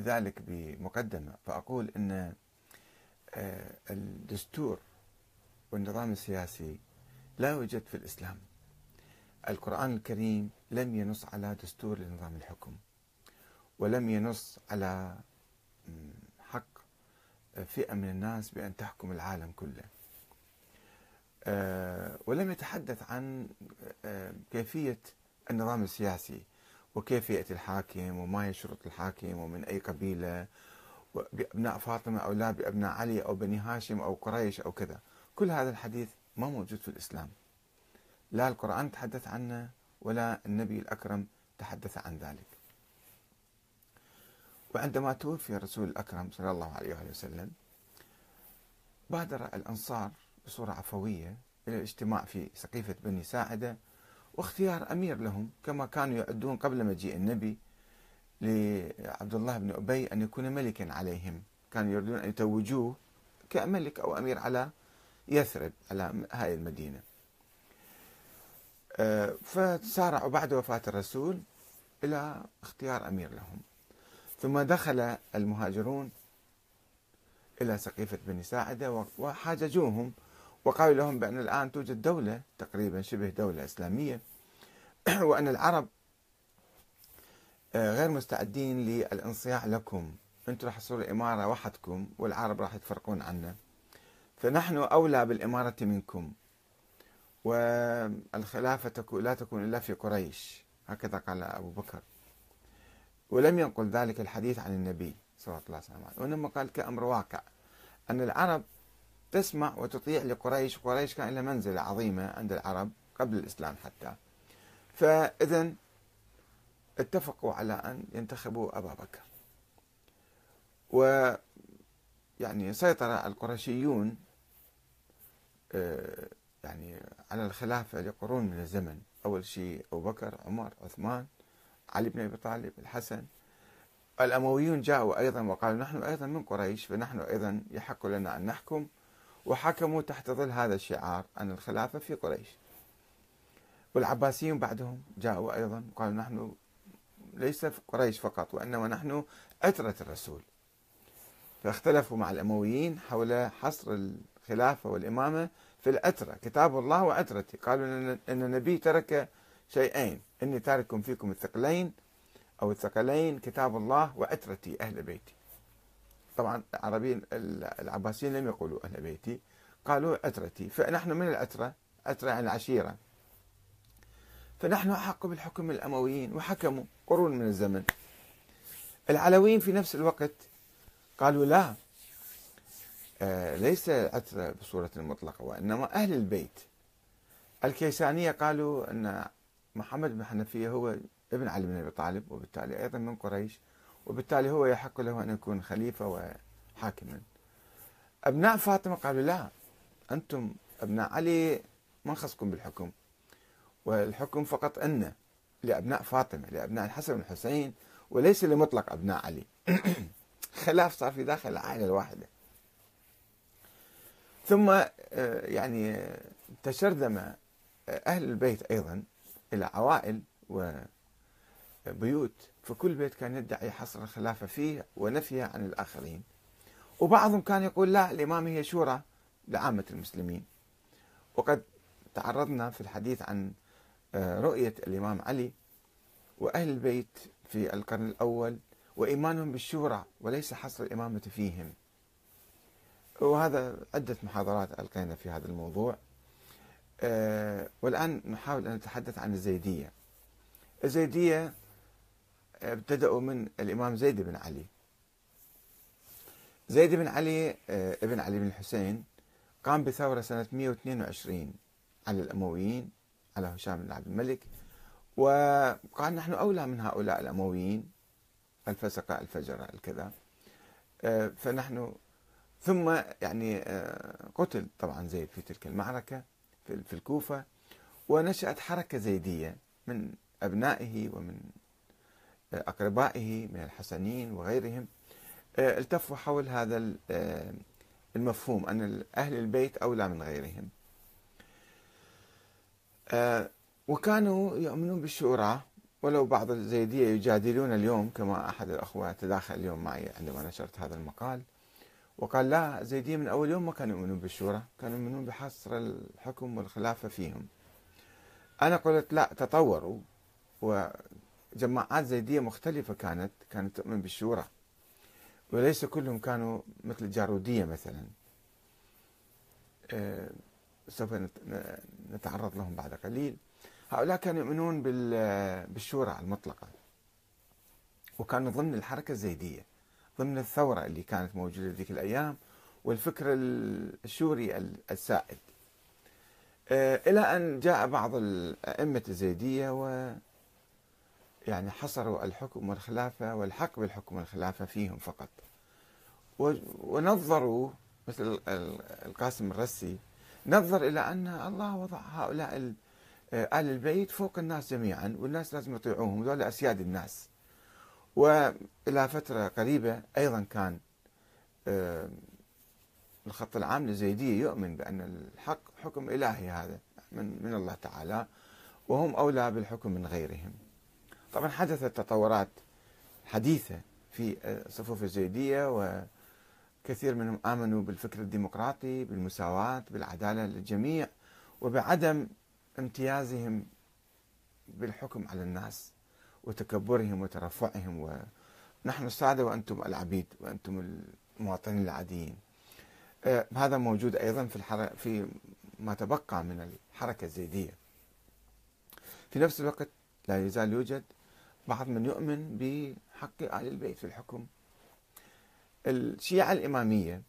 لذلك بمقدمة فأقول أن آه، الدستور والنظام السياسي لا يوجد في الإسلام. القرآن الكريم لم ينص على دستور لنظام الحكم ولم ينص على حق فئة من الناس بأن تحكم العالم كله. آه، ولم يتحدث عن آه، كيفية النظام السياسي. وكيف يأتي الحاكم وما يشرط الحاكم ومن أي قبيلة بأبناء فاطمة أو لا بأبناء علي أو بني هاشم أو قريش أو كذا. كل هذا الحديث ما موجود في الإسلام. لا القرآن تحدث عنه ولا النبي الأكرم تحدث عن ذلك. وعندما توفي الرسول الأكرم صلى الله عليه وسلم بادر الأنصار بصورة عفوية إلى الاجتماع في سقيفة بني ساعدة واختيار أمير لهم كما كانوا يعدون قبل مجيء النبي لعبد الله بن أبي أن يكون ملكا عليهم. كانوا يريدون أن يتوجوه كملك أو أمير على يثرب على هاي المدينة. آه، فسارعوا بعد وفاة الرسول إلى اختيار أمير لهم. ثم دخل المهاجرون إلى سقيفة بني ساعدة وحاججوهم وقالوا لهم بأن الآن توجد دولة تقريبا شبه دولة إسلامية. وأن العرب آه، غير مستعدين للانصياع لكم. أنتم راح تصيروا إمارة وحدكم والعرب راح يتفرقون عنا. فنحن أولى بالإمارة منكم. والخلافة لا تكون إلا في قريش. هكذا قال أبو بكر. ولم ينقل ذلك الحديث عن النبي صلى الله عليه وسلم. وإنما قال كأمر واقع. أن العرب تسمع وتطيع لقريش. قريش كان لها منزلة عظيمة عند العرب قبل الإسلام حتى. فإذا اتفقوا على أن ينتخبوا أبا بكر. و يعني سيطر القرشيون آه، يعني على الخلافة لقرون من الزمن. أول شيء أبو بكر عمر عثمان علي بن أبي طالب الحسن. الأمويون جاءوا أيضا وقالوا نحن أيضا من قريش فنحن أيضا يحق لنا أن نحكم. وحكموا تحت ظل هذا الشعار أن الخلافة في قريش. والعباسيون بعدهم جاءوا أيضا قالوا نحن ليس قريش فقط وإنما نحن عترة الرسول. فاختلفوا مع الأمويين حول حصر الخلافة والإمامة في العترة كتاب الله وعترتي. قالوا أن النبي ترك شيئين إني تارك فيكم الثقلين أو الثقلين كتاب الله وعترتي أهل بيتي. طبعا العربيين العباسيين لم يقولوا أهل بيتي قالوا عترتي. فنحن من العترة عترة يعني العشيرة فنحن أحق بالحكم الأمويين وحكموا قرون من الزمن. العلويين في نفس الوقت قالوا لا آه ليس عترة بصورة مطلقة وإنما أهل البيت. الكيسانية قالوا أن محمد بن حنفية هو ابن علي بن أبي طالب وبالتالي أيضا من قريش وبالتالي هو يحق له أن يكون خليفة وحاكما. أبناء فاطمة قالوا لا أنتم أبناء علي ما خصكم بالحكم؟ والحكم فقط أن لأبناء فاطمة لأبناء الحسن والحسين وليس لمطلق أبناء علي. خلاف صار في داخل العائلة الواحدة. ثم آه، يعني تشرذم أهل البيت أيضا إلى عوائل وبيوت فكل بيت كان يدعي حصر الخلافة فيه ونفيها عن الآخرين. وبعضهم كان يقول لا الإمام هي شورى لعامة المسلمين. وقد تعرضنا في الحديث عن آه، رؤية الإمام علي وأهل البيت في القرن الأول وإيمانهم بالشورى وليس حصر الإمامة فيهم. وهذا عدة محاضرات ألقينا في هذا الموضوع. آه، والآن نحاول أن نتحدث عن الزيدية. الزيدية ابتدأوا من الإمام زيد بن علي. زيد بن علي آه، ابن علي بن الحسين قام بثورة سنة 122 على الأمويين. على هشام بن عبد الملك. وقال نحن أولى من هؤلاء الأمويين الفسقة الفجرة الكذا. آه، فنحن ثم يعني آه، قتل طبعا زيد في تلك المعركة في الكوفة. ونشأت حركة زيدية من أبنائه ومن أقربائه من الحسنين وغيرهم. آه، التفوا حول هذا المفهوم أن أهل البيت أولى من غيرهم. وكانوا يؤمنون بالشورى ولو بعض الزيدية يجادلون اليوم كما أحد الأخوة تداخل اليوم معي عندما نشرت هذا المقال. وقال لا الزيدية من أول يوم ما كانوا يؤمنون بالشورى كانوا يؤمنون بحصر الحكم والخلافة فيهم. أنا قلت لا تطوروا. وجماعات زيدية مختلفة كانت كانت تؤمن بالشورى. وليس كلهم كانوا مثل الجارودية مثلا. آه، سوف نتعرض لهم بعد قليل. هؤلاء كانوا يؤمنون بالشورى المطلقة. وكانوا ضمن الحركة الزيدية ضمن الثورة اللي كانت موجودة ذيك الأيام والفكر الشوري السائد. آه، إلى أن جاء بعض الأئمة الزيدية و يعني حصروا الحكم والخلافة والحق بالحكم والخلافة فيهم فقط. ونظروا مثل القاسم الرسي نظر إلى أن الله وضع هؤلاء آل البيت فوق الناس جميعا والناس لازم يطيعوهم هذول أسياد الناس. وإلى فترة قريبة أيضا كان آه، الخط العام للزيدية يؤمن بأن الحق حكم إلهي هذا من, من الله تعالى وهم أولى بالحكم من غيرهم. طبعا حدثت تطورات حديثة في صفوف الزيدية وكثير منهم آمنوا بالفكر الديمقراطي بالمساواة بالعدالة للجميع وبعدم امتيازهم بالحكم على الناس وتكبرهم وترفعهم. ونحن السادة وأنتم العبيد وأنتم المواطنين العاديين. آه، هذا موجود أيضا في الحر... في ما تبقى من الحركة الزيدية. في نفس الوقت لا يزال يوجد بعض من يؤمن بحق آل البيت في الحكم الشيعة الإمامية